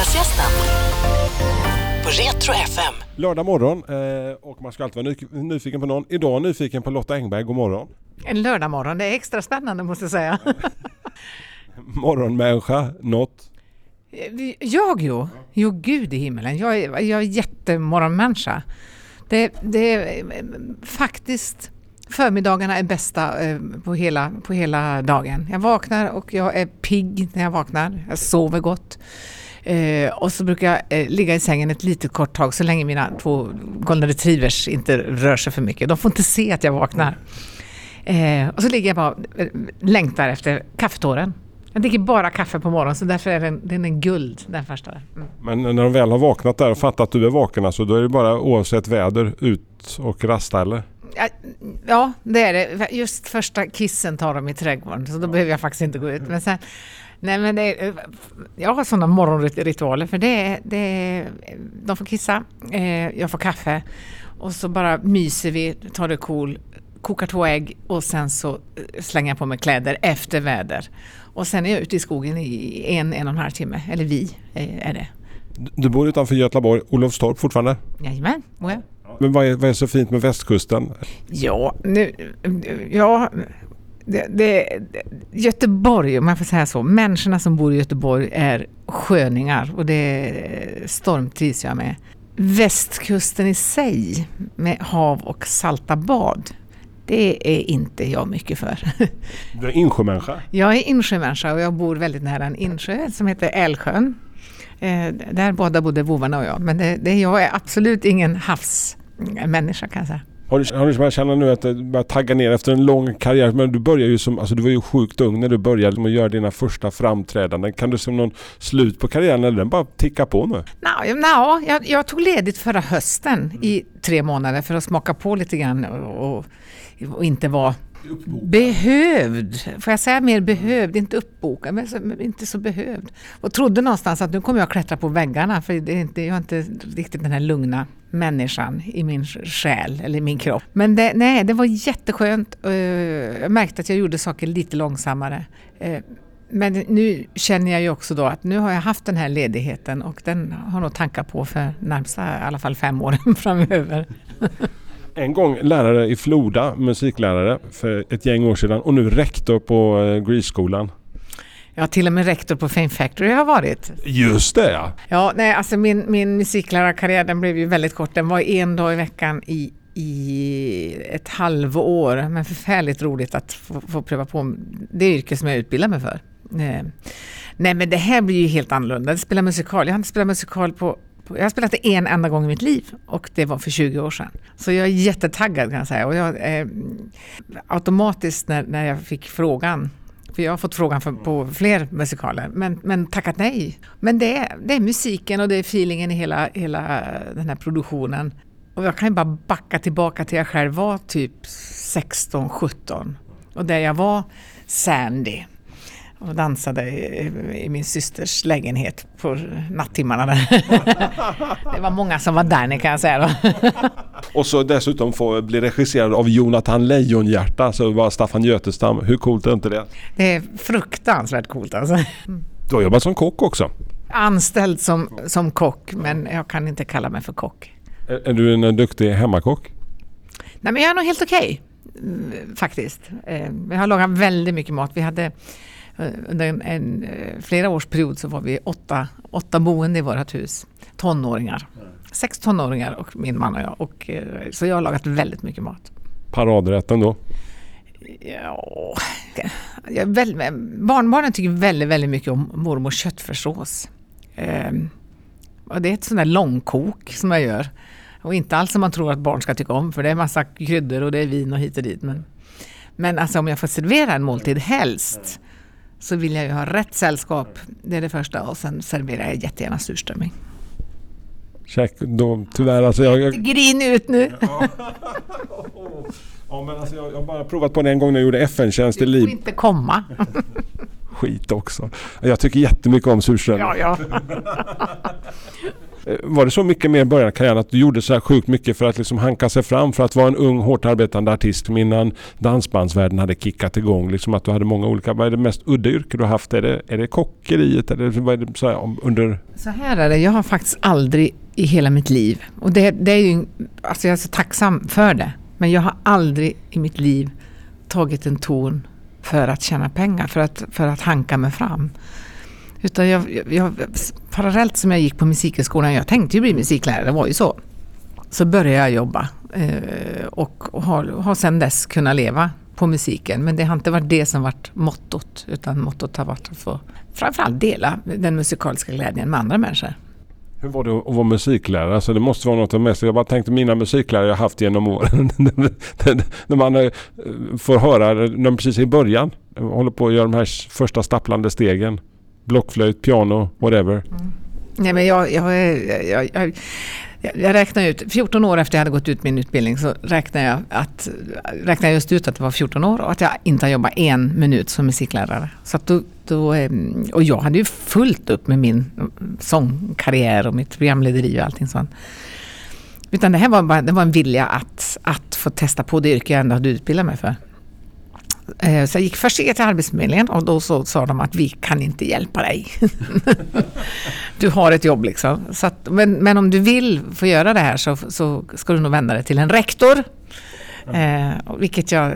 Lördagsgästen på Retro FM. Lördag morgon eh, och man ska alltid vara ny- nyfiken på någon. Idag nyfiken på Lotta Engberg. God morgon. En lördagmorgon, det är extra spännande måste jag säga. Morgonmänniska, något. Jag jo, jo gud i himmelen, jag är, jag är jättemorgonmänniska. Det, det är eh, faktiskt förmiddagarna är bästa eh, på hela, på hela dagen. Jag vaknar och jag är pigg när jag vaknar. Jag sover gott. Eh, och så brukar jag eh, ligga i sängen ett litet kort tag så länge mina två golden retrievers inte rör sig för mycket. De får inte se att jag vaknar. Eh, och så ligger jag bara eh, längtar efter kaffetåren. Jag dricker bara kaffe på morgonen så därför är den, den är guld den första. Mm. Men när de väl har vaknat där och fattat att du är vaken alltså, då är det bara oavsett väder ut och rasta eller? Ja, Ja, det är det. Just första kissen tar de i trädgården så då behöver jag faktiskt inte gå ut. Men sen, nej men det är, jag har sådana morgonritualer för det det de får kissa, eh, jag får kaffe och så bara myser vi, tar det cool, kokar två ägg och sen så slänger jag på mig kläder efter väder. Och sen är jag ute i skogen i en, en och en halv timme, eller vi eh, är det. Du bor utanför Göteborg, Olofstorp fortfarande. Jajamän, oh ja. Men vad är, vad är så fint med västkusten? Ja, nu, ja det, det, Göteborg, om man får säga så, människorna som bor i Göteborg är sköningar och det stormtrivs jag med. Västkusten i sig med hav och salta bad, det är inte jag mycket för. Du är insjömänniska. Jag är insjömänniska och jag bor väldigt nära en insjö som heter Älvsjön. Eh, där båda både vovarna och jag, men det, det, jag är absolut ingen havsmänniska kan jag säga. Har du, har du känna nu att du börjar tagga ner efter en lång karriär? Men du börjar ju som, alltså du var ju sjukt ung när du började med att göra dina första framträdanden. Kan du se någon slut på karriären eller den bara tickar på nu? Nå, nå, jag, jag tog ledigt förra hösten i tre månader för att smaka på lite grann och, och, och inte vara behövd. Får jag säga mer behövd, inte uppbokad, men så, men inte så behövd. Och trodde någonstans att nu kommer jag klättra på väggarna för det är inte, jag är inte riktigt den här lugna människan i min själ eller i min kropp. Men det, nej, det var jätteskönt. Eh, jag märkte att jag gjorde saker lite långsammare. Eh, men nu känner jag ju också då att nu har jag haft den här ledigheten och den har nog tankar på för närmsta i alla fall fem åren framöver. En gång lärare i Floda, musiklärare för ett gäng år sedan och nu rektor på eh, Grease-skolan. Jag har till och med rektor på Fame Factory har jag varit. Just det ja! Ja, nej, alltså min, min musiklärarkarriär den blev ju väldigt kort. Den var en dag i veckan i, i ett halvår. Men förfärligt roligt att få, få pröva på det yrke som jag utbildar mig för. Eh, Nej, men det här blir ju helt annorlunda. Att spela musikal. Jag har inte spelat musikal på på- jag har spelat det en enda gång i mitt liv och det var för 20 år sedan. Så jag är jättetaggad kan jag säga. Och jag, eh, automatiskt när, när jag fick frågan för jag har fått frågan för, på fler musikaler, men, men tackat nej. Men det är, det är musiken och det är feelingen i hela, hela den här produktionen. Och jag kan ju bara backa tillbaka till jag själv var typ 16, 17. Och där jag var Sandy och dansade i, min systers lägenhet på nattimmarna där. det var många som var där kan jag säga. Och så dessutom få bli regisserad av Jonathan Lejonhjärta, så var Staffan Götestam. Hur coolt är inte det? Det är fruktansvärt coolt alltså. Du har jobbat som kock också. Anställd som, som kock, men jag kan inte kalla mig för kock. Är, är du en eh, duktig hemmakock? Nej, men jag är nog helt okej, mm, faktiskt. Eh, Jag har lagat väldigt mycket mat. Vi hade under en, en eh, flera års period så var vi åtta, åtta boende i vårt hus. Tonåringar. Sex tonåringar och min man och jag. Och, eh, så jag har lagat väldigt mycket mat. Paradrätten då? Ja, jag väl, barnbarnen tycker väldigt, väldigt mycket om mormors köttfärssås. Ehm, och det är ett sånt där långkok som jag gör. Och inte alls som man tror att barn ska tycka om för det är massa kryddor och det är vin och hit och dit. Men, men alltså om jag får servera en måltid helst så vill jag ju ha rätt sällskap. Det är det första och sen serverar jag jättegärna surströmming. Käk, då, tyvärr alltså jag, jag, Grin ut nu! ja, men alltså jag, jag har bara provat på det en gång när jag gjorde FN-tjänst i Du får Lib. inte komma. Skit också. Jag tycker jättemycket om surströmming. Ja, ja. Eh, var det så mycket mer i början av karriären att du gjorde så här sjukt mycket för att liksom hanka sig fram för att vara en ung hårt arbetande artist innan dansbandsvärlden hade kickat igång? Liksom att du hade många olika... Vad är det mest udda yrke du har haft? Är det, är det kockeriet eller vad är det så här, under... Så här är det, jag har faktiskt aldrig i hela mitt liv, och det, det är ju, alltså jag är så tacksam för det, men jag har aldrig i mitt liv tagit en ton för att tjäna pengar, för att, för att hanka mig fram. Utan jag, jag, jag, parallellt som jag gick på musikhögskolan, jag tänkte ju bli musiklärare, det var ju så. Så började jag jobba eh, och, och har, har sedan dess kunnat leva på musiken. Men det har inte varit det som varit mottot, utan mottot har varit att få framförallt dela den musikaliska glädjen med andra människor. Hur var det att vara musiklärare? Alltså det måste vara något av det mest... Jag bara tänkte mina musiklärare jag haft genom åren. när man eh, får höra, när man precis i början, håller på att göra de här första stapplande stegen. Blockflöjt, piano, whatever. Mm. Nej, men jag, jag, jag, jag, jag, jag ut, 14 år efter jag hade gått ut min utbildning så räknade jag, att, räknade jag just ut att det var 14 år och att jag inte har jobbat en minut som musiklärare. Så att då, då, ehm, och jag hade ju fullt upp med min mm, sångkarriär och mitt programlederi och allting sånt. Utan det här var, bara, det var en vilja att, att få testa på det yrke jag ändå hade utbildat mig för. Eh, så jag gick först till Arbetsförmedlingen och då så sa de att vi kan inte hjälpa dig. du har ett jobb liksom. Så att, men, men om du vill få göra det här så, så ska du nog vända dig till en rektor. Eh, vilket jag,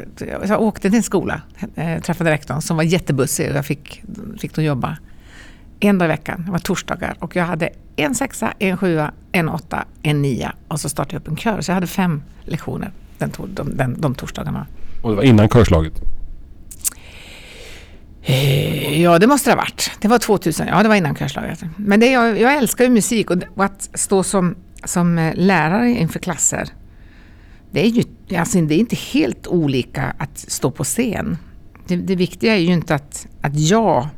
jag åkte till en skola, eh, träffade rektorn som var jättebussig och jag fick, fick då jobba en dag i veckan. Det var torsdagar och jag hade en sexa, en sjua, en åtta, en nia och så startade jag upp en kör. Så jag hade fem lektioner den, de, de, de torsdagarna. Och det var innan körslaget. Eh, ja, det måste det ha varit. Det var 2000, ja det var innan körslaget. Men det, jag, jag älskar ju musik och, och att stå som, som eh, lärare inför klasser, det är ju alltså, det är inte helt olika att stå på scen. Det, det viktiga är ju inte att, att jag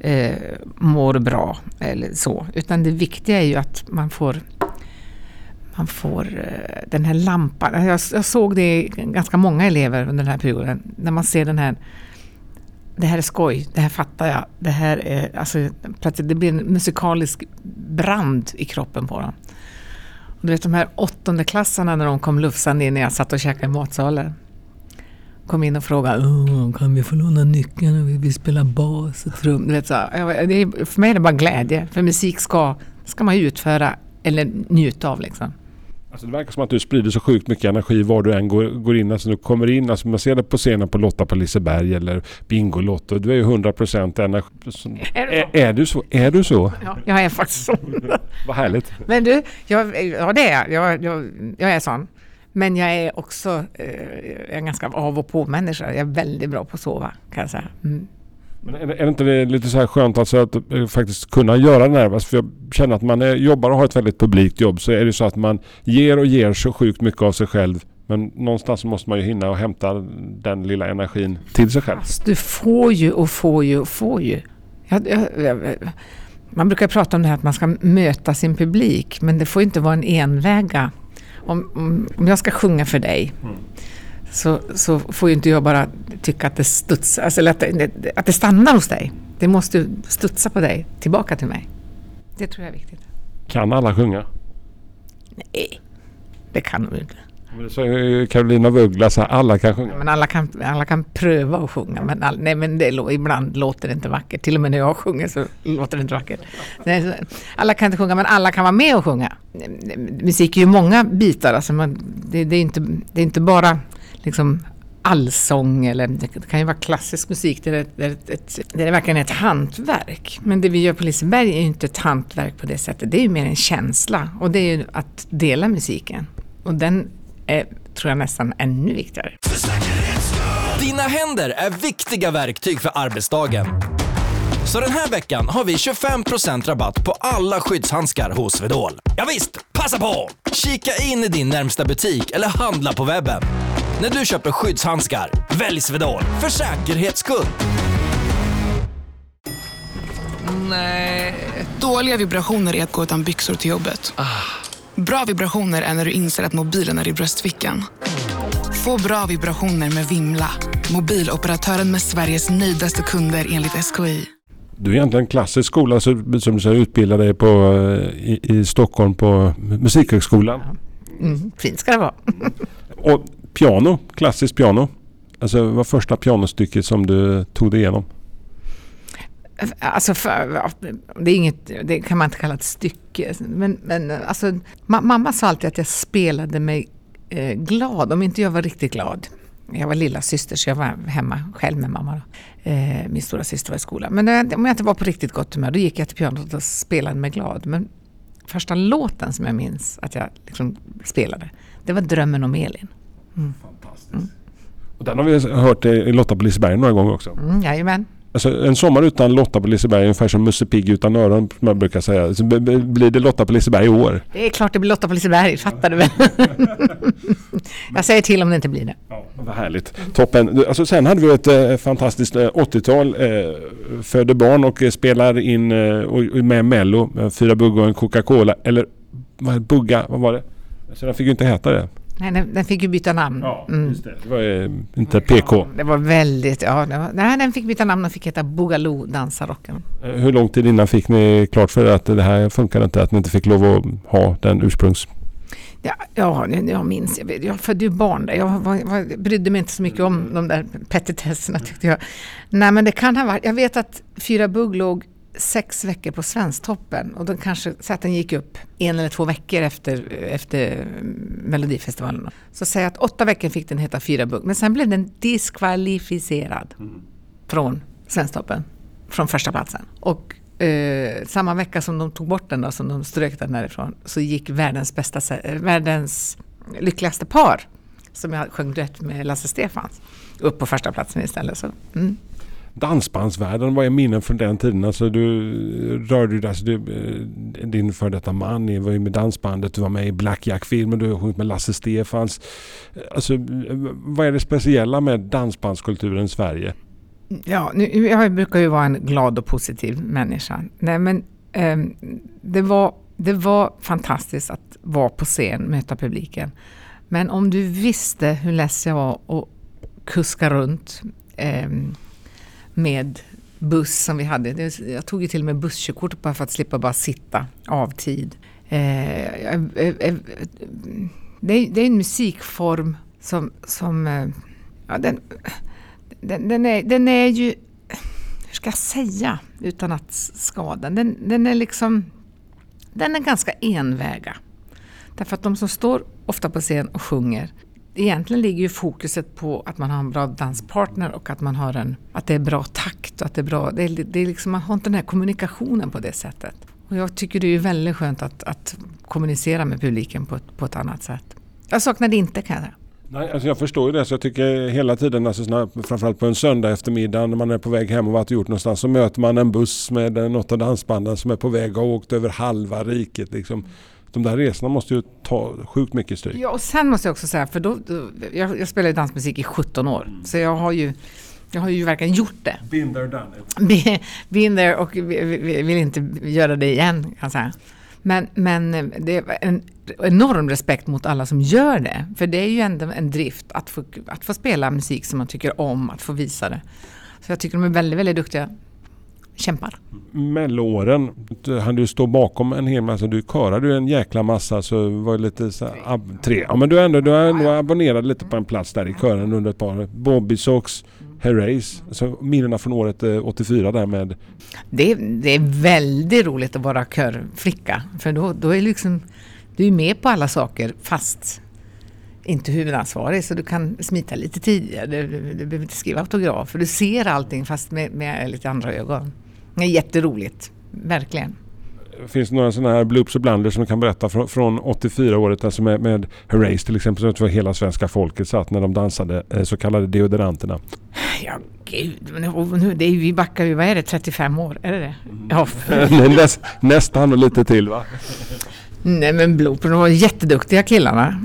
eh, mår bra eller så, utan det viktiga är ju att man får man får eh, den här lampan. Jag, jag såg det i ganska många elever under den här perioden. När man ser den här det här är skoj, det här fattar jag. Det här är, alltså, plötsligt, det blir en musikalisk brand i kroppen på dem. Och du vet de här åttondeklassarna när de kom lufsande in när jag satt och käkade i matsalen. Kom in och frågade kan vi få låna nyckeln och vi vill spela bas och trum. Du vet, så, det är, för mig är det bara glädje, för musik ska, ska man utföra eller njuta av. Liksom. Alltså det verkar som att du sprider så sjukt mycket energi var du än går, går in. Alltså du kommer in, alltså man ser det på scenen på Lotta på Liseberg eller Bingolotto. Du är ju 100% energi. Är? Är, är du så? Är du så? Ja, jag är faktiskt så. Vad härligt. Men du, jag, ja det är jag. Jag, jag. är sån. Men jag är också eh, en ganska av och på-människa. Jag är väldigt bra på att sova, kan jag säga. Mm. Men är, det- är inte det lite så här skönt alltså att eh, faktiskt kunna göra det här? Alltså för jag känner att man är, jobbar och har ett väldigt publikt jobb så är det så att man ger och ger så sjukt mycket av sig själv. Men någonstans måste man ju hinna och hämta den lilla energin till sig själv. Fast du får ju och får ju och får ju. Jag, jag, jag, man brukar prata om det här att man ska möta sin publik, men det får inte vara en enväga. Om, om, om jag ska sjunga för dig så, så får ju inte jag bara tycka att det studsar, alltså, eller att, det, att det stannar hos dig. Det måste studsa på dig, tillbaka till mig. Det tror jag är viktigt. Kan alla sjunga? Nej, det kan du inte. Men det säger Carolina af Ugglas här, alla kan sjunga. Men alla kan, alla kan pröva att sjunga, men, all, nej, men det, ibland låter det inte vackert. Till och med när jag sjunger så låter det inte vackert. Nej, så, alla kan inte sjunga, men alla kan vara med och sjunga. Musik är ju många bitar. Alltså man, det, det, är inte, det är inte bara liksom allsång eller det kan ju vara klassisk musik där det, där ett, där det verkligen är ett hantverk. Men det vi gör på Liseberg är ju inte ett hantverk på det sättet. Det är ju mer en känsla och det är ju att dela musiken. Och den är, tror jag nästan ännu viktigare. Dina händer är viktiga verktyg för arbetsdagen. Så den här veckan har vi 25% rabatt på alla skyddshandskar hos Swedol. Ja visst, passa på! Kika in i din närmsta butik eller handla på webben. När du köper skyddshandskar, välj Swedol för säkerhets skull. Dåliga vibrationer är att gå utan byxor till jobbet. Bra vibrationer är när du inser att mobilen är i bröstfickan. Få bra vibrationer med Vimla. Mobiloperatören med Sveriges nöjdaste kunder enligt SKI. Du är egentligen en klassisk skola så- som du utbildade dig på, eh, i, i Stockholm på Musikhögskolan. Mm, fint ska det vara. Och piano, klassiskt piano. Alltså vad var första pianostycket som du tog dig igenom? Alltså, för, det, är inget, det kan man inte kalla ett stycke. Men, men alltså, ma- mamma sa alltid att jag spelade mig eh, glad, om inte jag var riktigt glad. Jag var lilla syster så jag var hemma själv med mamma. Eh, min stora syster var i skolan. Men jag, om jag inte var på riktigt gott humör då gick jag till pianot och spelade mig glad. Men första låten som jag minns att jag liksom spelade, det var Drömmen om Elin. Och den har vi hört i Lotta på Liseberg några gånger också. Mm, jajamän. Alltså, en sommar utan Lotta på Liseberg är ungefär som Musse Pigg utan öron som jag brukar säga. Så blir det Lotta på Liseberg i år? Det är klart det blir Lotta på Liseberg, fattar du väl? jag säger till om det inte blir det. Ja, vad härligt. Toppen. Alltså, sen hade vi ett eh, fantastiskt eh, 80-tal. Eh, födde barn och eh, spelar in eh, och, med Mello. eh, Fyra buggar och en Coca-Cola. Eller vad, bugga, vad var det? Så den fick ju inte heta det. Nej, den, den fick ju byta namn. Mm. det. Det var eh, inte PK. Det var väldigt, ja, det var, nej, den fick byta namn och fick heta Boogaloo Dansarocken. Eh, Hur lång tid innan fick ni klart för er att det här funkar inte? Att ni inte fick lov att ha den ursprungs... Ja, ja, nu- jag minns, jag, vet- jag födde ju barn där. Jag var, var, brydde mig inte så mycket om de där petitesserna tyckte jag. Nej men det kan ha varit, jag vet att Fyra Bugg låg sex veckor på Svensktoppen och då kanske, så att den gick upp en eller två veckor efter, efter mm, Melodifestivalen. Så säg att åtta veckor fick den heta Fyra Bugg, men sen blev den diskvalificerad från Svensktoppen, från första platsen. Och eh, samma vecka som de tog bort den, då, som de strök den därifrån, så gick världens, bästa, världens lyckligaste par, som jag sjöng duett med Lasse Stefans, upp på första platsen istället. Så, mm. Dansbandsvärlden, vad är minnen från den tiden? Alltså du rörde ju alltså du, eh, din före detta man ni var ju med dansbandet, du var med i Black Jack-filmen, du har sjungit med Lasse Stefans. Eh, alltså eh, vad är det speciella med dansbandskulturen i Sverige? Ja, nu, jag brukar ju vara en glad och positiv människa. Nej, men um, det, var, det var fantastiskt att vara på scen, möta publiken. Men om du visste hur less jag var att kuska runt um, med buss som vi hade. Jag tog ju till och med busskörkort bara för att slippa bara sitta av tid. Eh, eh, eh, det, är, en musikform som, som ja, den, den, den, är, den är ju, hur ska jag säga utan att skada, den, den är liksom, den är ganska enväga. Därför att de som står ofta på scen och sjunger, egentligen ligger ju fokuset på att man har en bra danspartner och att man har en, att det är bra takt och att det är bra, det är, det är liksom, man har inte den här kommunikationen på det sättet. Och jag tycker det är väldigt skönt att, att kommunicera med publiken på ett, på ett annat sätt. Jag saknar det inte kan jag säga. Nej, alltså jag förstår ju det. Så jag tycker hela tiden, alltså framförallt på en söndag eftermiddag när man är på väg hem och varit och gjort någonstans så möter man en buss med något av dansbanden som är på väg och har åkt över halva riket. Liksom. De där resorna måste ju ta sjukt mycket stryk. Ja, och sen måste jag också säga, för då, då jag, jag spelar ju dansmusik i 17 år, så jag har ju jag har ju verkligen gjort det. Been there, done it. Be- Been there och vi- vi- vill inte göra det igen, kan jag säga. Men, men det är en enorm respekt mot alla som gör det. För det är ju ändå en drift att få, att få spela musik som man tycker om, att få visa det. Så jag tycker de är väldigt, väldigt duktiga. Kämpar. Melloåren, du hann du stå bakom en hel massa, du körade ju en jäkla massa så det var lite så här, ab, tre. Ja men du är ändå, du är ändå abonnerad lite på en plats där i kören under ett par. Bobby Sox, Herreys, alltså minnena från året eh, 84 där med Det, är- det är väldigt roligt att vara körflicka. För då, då är liksom, du är med på alla saker fast inte huvudansvarig. Så du kan smita lite tidigare. Du, du, du behöver inte skriva autograf. För du ser allting fast med, med lite andra ögon. Det är jätteroligt. Verkligen. Finns det några sådana här bloops och blunders som du kan berätta från, från 84 året, alltså med, med Herreys till exempel, som jag tror hela svenska folket satt när de dansade eh, så kallade deodoranterna. Ja, gud. Nu, nu, det är, vi backar ju, vad är det, 35 år? Är det det? Ja, Näst, nästan och lite till va? Nej men Blooper, de var jätteduktiga killarna.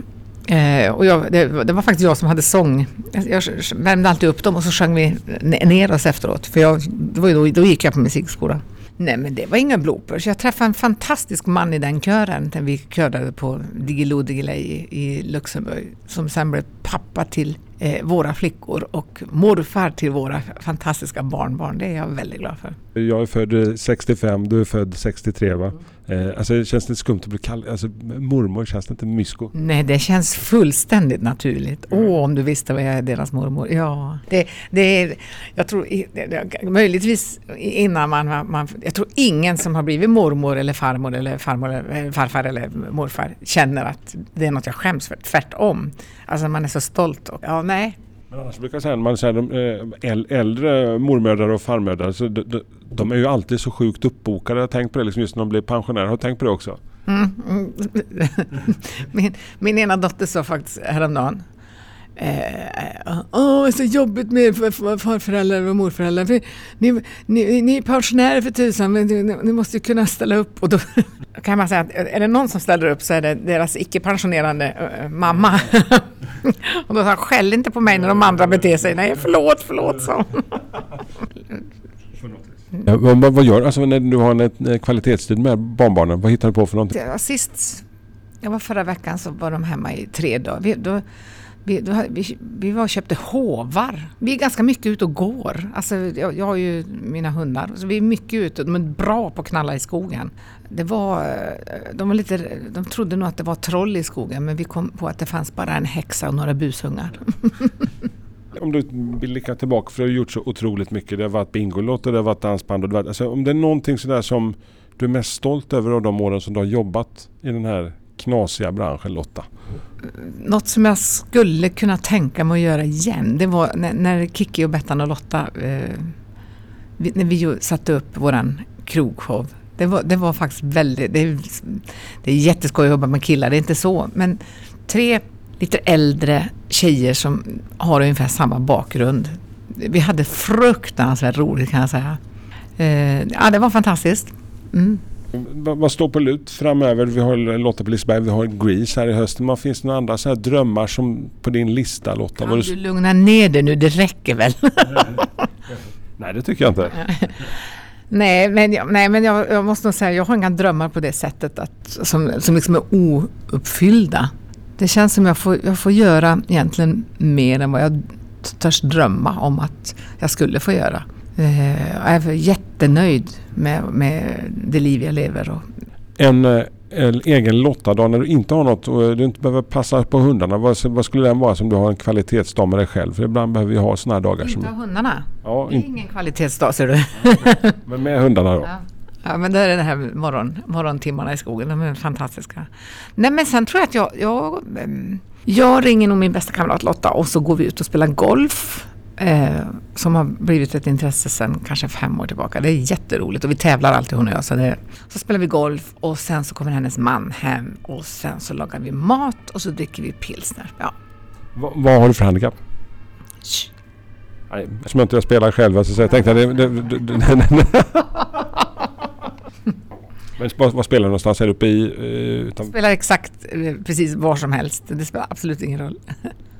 Eh, och jag, det, det var faktiskt jag som hade sång. Jag, jag värmde alltid upp dem och så sjöng vi ne- ner oss efteråt. För jag, det var ju då, då gick jag på musikskola. Nej men det var inga bloopers. Jag träffade en fantastisk man i den kören när vi körade på Diggiloo Diggiley i, i Luxemburg. Som sen blev pappa till eh, våra flickor och morfar till våra fantastiska barnbarn. Det är jag väldigt glad för. Jag är född 65, du är född 63 va? Eh, alltså det känns lite skumt att bli kallad, alltså mormor, känns det inte mysko? Nej, det känns fullständigt naturligt. Åh, oh, om du visste vad jag är deras mormor. Ja, det, det är, jag tror, möjligtvis innan man, man, jag tror ingen som har blivit mormor eller farmor eller farmor, eller farfar eller morfar känner att det är något jag skäms för. Tvärtom. Alltså man är så stolt. Och, ja, nej, men annars brukar jag säga, man säger de eh, äldre mormödrar och farmödrar, så de, de, de, är ju alltid så sjukt uppbokade. Jag har tänkt på det liksom just när de blir pensionärer. Har du tänkt på det också? Mm. mm. min, min ena dotter sa faktiskt häromdagen Eh, åh, det är så jobbigt med farföräldrar och morföräldrar. För ni, ni, ni är pensionärer för tusan, men ni, ni måste ju kunna ställa upp. Och då kan man säga att är det någon som ställer upp så är det deras icke-pensionerande äh, mamma. och då sa skäll inte på mig när de andra beter sig. Nej, förlåt, förlåt, så. Ja, vad, vad, gör du alltså, när du har en kvalitetstid med barnbarnen? Vad hittar du på för någonting? Sist, jag var förra veckan så var de hemma i tre dagar. Vi, då, vi, vi, vi var och köpte hovar. Vi är ganska mycket ute och går. Alltså, jag, jag har ju mina hundar, så vi är mycket ute. De är bra på att knalla i skogen. Det var, eh, de, var lite, de trodde nog att det var troll i skogen men vi kom på att det fanns bara en häxa och några bushungar. om du blickar tillbaka, för du har gjort så otroligt mycket. Det har varit Bingolotto, det har varit dansband. Och det har varit, alltså, om det är någonting sådär som du är mest stolt över av de åren som du har jobbat i den här knasiga branschen Lotta? Något som jag skulle kunna tänka mig att göra igen, det var när, när Kiki och Bettan och Lotta, eh, vi, när vi satte upp våran krogshow. Det var, det var faktiskt väldigt, det är, det är jätteskoj att jobba med killar, det är inte så, men tre lite äldre tjejer som har ungefär samma bakgrund. Vi hade fruktansvärt roligt kan jag säga. Eh, ja, det var fantastiskt. Mm. Vad står på lut framöver? Vi har Lotta på Liseberg, vi har Grease här i hösten. Men finns det några andra så här drömmar som på din lista Lotta? Kan du lugna ner dig nu? Det räcker väl? nej, det tycker jag inte. nej, men, jag, nej, men jag, jag, måste nog säga jag har inga drömmar på det sättet att, som, som liksom är ouppfyllda. Det känns som jag får, jag får göra egentligen mer än vad jag törs drömma om att jag skulle få göra. Eh, jag är jättenöjd med, med det liv jag lever. Och en, eh, en egen Lotta-dag när du inte har något och du inte behöver passa på hundarna. Vad, vad skulle den vara som du har en kvalitetsdag med dig själv? För ibland behöver vi ha sådana här dagar. Inte som... ha hundarna? Ja, det är in... ingen kvalitetsdag ser du. men med hundarna då? Ja. Ja, men det är det här morgon, morgontimmarna i skogen, de är fantastiska. Nej, men sen tror jag att jag, jag, mm, jag ringer nog min bästa kamrat Lotta och så går vi ut och spelar golf. Eh, som har blivit ett intresse sedan kanske fem år tillbaka. Det är jätteroligt och vi tävlar alltid hon och jag. Så, det, så spelar vi golf och sen så kommer hennes man hem och sen så lagar vi mat och så dricker vi pilsner. Ja. Va, vad har du för handikapp? Shh. Nej, eftersom jag inte spelar själv så jag tänkte att det, det, det, Men var spelar du någonstans? Är du uppe i... Eh, utan... Spelar exakt eh, precis var som helst. Det spelar absolut ingen roll.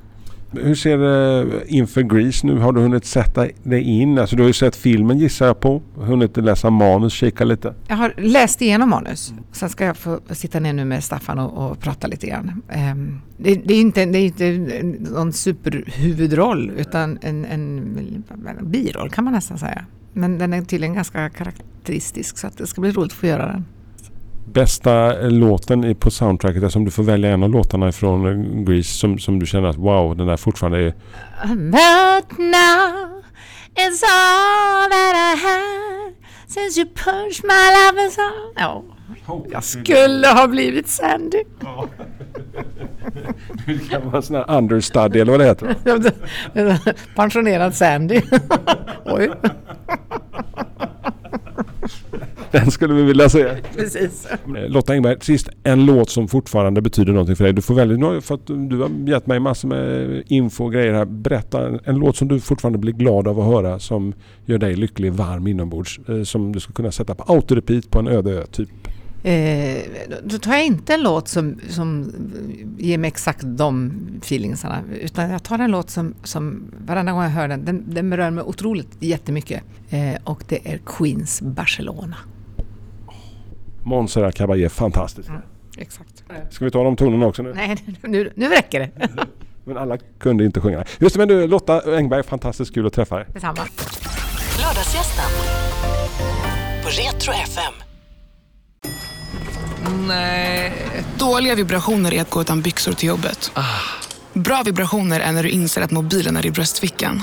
Hur ser det inför Grease nu? Har du hunnit sätta dig in? Alltså du har ju sett filmen gissar jag på. Hunnit läsa manus, kika lite? Jag har läst igenom manus. Sen ska jag få sitta ner nu med Staffan och, och prata lite grann. Um, det, det, är inte, det är inte någon superhuvudroll utan en, en, en biroll kan man nästan säga. Men den är tydligen ganska karaktäristisk så att det ska bli roligt att få göra den. Bästa låten på soundtracket, alltså om du får välja en av låtarna från Grease som, som du känner att wow, den där fortfarande är... But now it's all that I had since you pushed my love is on. Ja, jag skulle ha blivit Sandy. Det kan vara en sån här understudy eller vad det heter. Pensionerad Sandy. Oj. Den skulle vi vilja se. Precis. Eh, Lotta Engberg, sist en låt som fortfarande betyder någonting för dig. Du får välja, för att du har gett mig massor med info och grejer här. Berätta en, en låt som du fortfarande blir glad av att höra som gör dig lycklig, varm inombords. Eh, som du skulle kunna sätta på autorepeat på en öde ö typ. Eh, då tar jag inte en låt som, som ger mig exakt de feelingsarna. Utan jag tar en låt som, som varenda gång jag hör den, den, den berör mig otroligt jättemycket. Eh, och det är Queens Barcelona. Montserrat Caballé, fantastiskt. Mm, exakt. Ska vi ta de tonerna också nu? Nej, nu, nu räcker det. Men alla kunde inte sjunga. Just det, men du Lotta Engberg, fantastiskt kul att träffa dig. Detsamma. Lördagsgästen på Retro FM. Dåliga vibrationer är att gå utan byxor till jobbet. Bra vibrationer är när du inser att mobilen är i bröstfickan.